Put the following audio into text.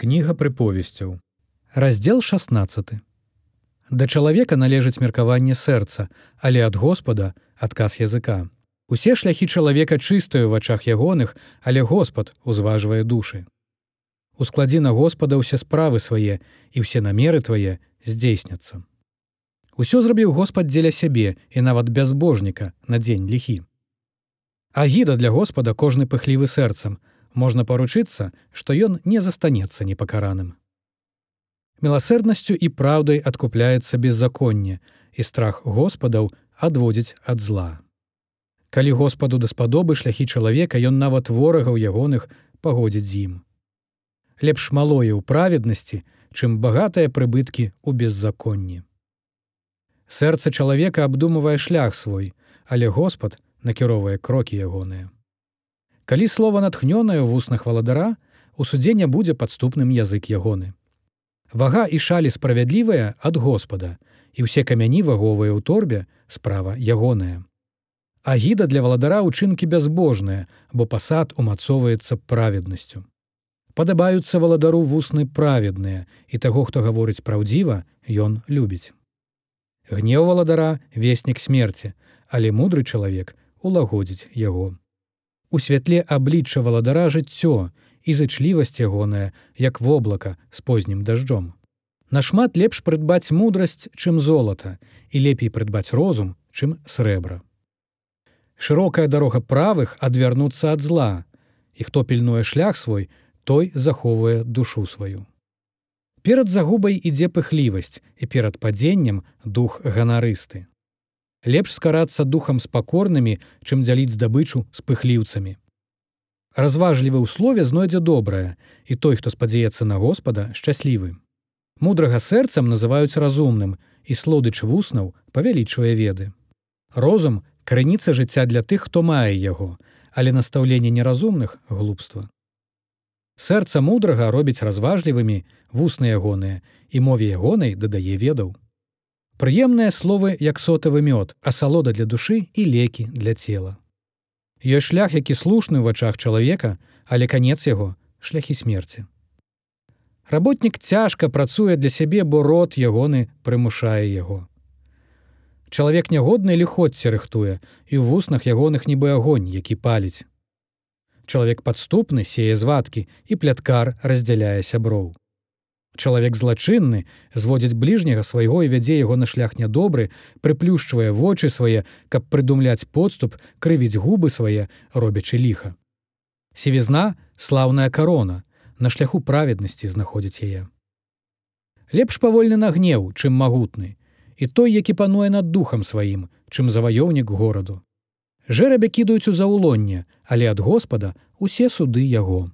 Кніга прыповесцяў. Раздзел 16. Да чалавека належыць меркаванне сэрца, але ад Господа адказ языка. Усе шляхі чалавека чыстыя ў вачах ягоных, але Господ узважвае душы. Ускладзі на Господа ўсе справы свае і ўсе намеры твае здзейсняцца. Усё зрабіў Господ дзеля сябе і нават бязбожніка на дзень ліхі. Агіда для Господа кожны пыхлівы сэрцам, можна паручыцца, што ён не застанецца непакараным. Міласэрнасцю і праўдай адкупляецца беззаконне, і страх Господаў адводзіць ад зла. Калі Господу даспадобы шляхі чалавека, ён нават ворагаў ягоных пагодзіць з ім. Лепш малое ў праведнасці, чым багатыя прыбыткі ў беззаконні. Сэрца чалавека абдумывае шлях свой, але Господ накіроўвае крокі ягоныя. Калі слова натхнёнае ў вуснах валадара, у судзе не будзе падступным язык ягоны. Вага і шалі справядлівая ад Господа, і ўсе камяні ваговыя ў торбе справа ягоная. Агіда для валадара ўчынкі бязбожныя, бо пасад умацоўваецца праведнасцю. Падабаюцца валадару вусны праведныя, і таго, хто гаворыць праўдзіва, ён любіць. Гнеў валадара веснік смерці, але мудры чалавек улагодзіць яго у святле аблічча валадара жыццё і зычлівасць ягоная як воблака з познім дажджом. Нашмат лепш прыдбаць мудрасць чым золата і лепей прыдбаць розум чым срэбра. Шырокая дарога правых адвярнуцца ад зла. І хто пільнуе шлях свой той захоўвае душу сваю. Перад загубай ідзе пыхлівасць і перад падзеннем дух ганарысты лепш скарацца духам спакорнымі, чым дзяліць здабычу з пыхліўцамі. Разважлівы ў слове знойдзе добрае, і той, хто спадзяецца на Господа, шчаслівы. Мудрага сэрцам называюць разумным, і слодыч вуснаў павялічвае веды. Розум крыніца жыцця для тых, хто мае яго, але настаўленне неразумных глупства. Сэрца мудрага робіць разважлівымі вусны ягоныя і мове ягонай дадае ведаў. Прыемныя словы як сотавы мёд, асалода для душы і лекі для цела. Ёсць шлях, які слушны ў вачах чалавека, але канец яго шляхі смерці. Работнік цяжка працуе для сябе, бо рот ягоны прымушае яго. Чалавек нягодны ліходце рыхтуе і ў вуснах ягоных нібы агонь, які паліць. Чалавек падступны сее звадкі і пляткар раздзяляе сяброў. Чалавек злачынны зводзіць бліжняга свайго і вядзе яго на шлях нядобры, прыплюшчвае вочы свае, каб прыдумляць подступ, крывіць губы свае, робячы ліха. Севізна слаўная карона, на шляху праведнасці знаходзіць яе. Лепш павольны на гнеў, чым магутны, і той, які пануе над духам сваім, чым заваёўнік гораду. Жэрабе кідаюць у заўлонне, але ад Господа усе суды яго.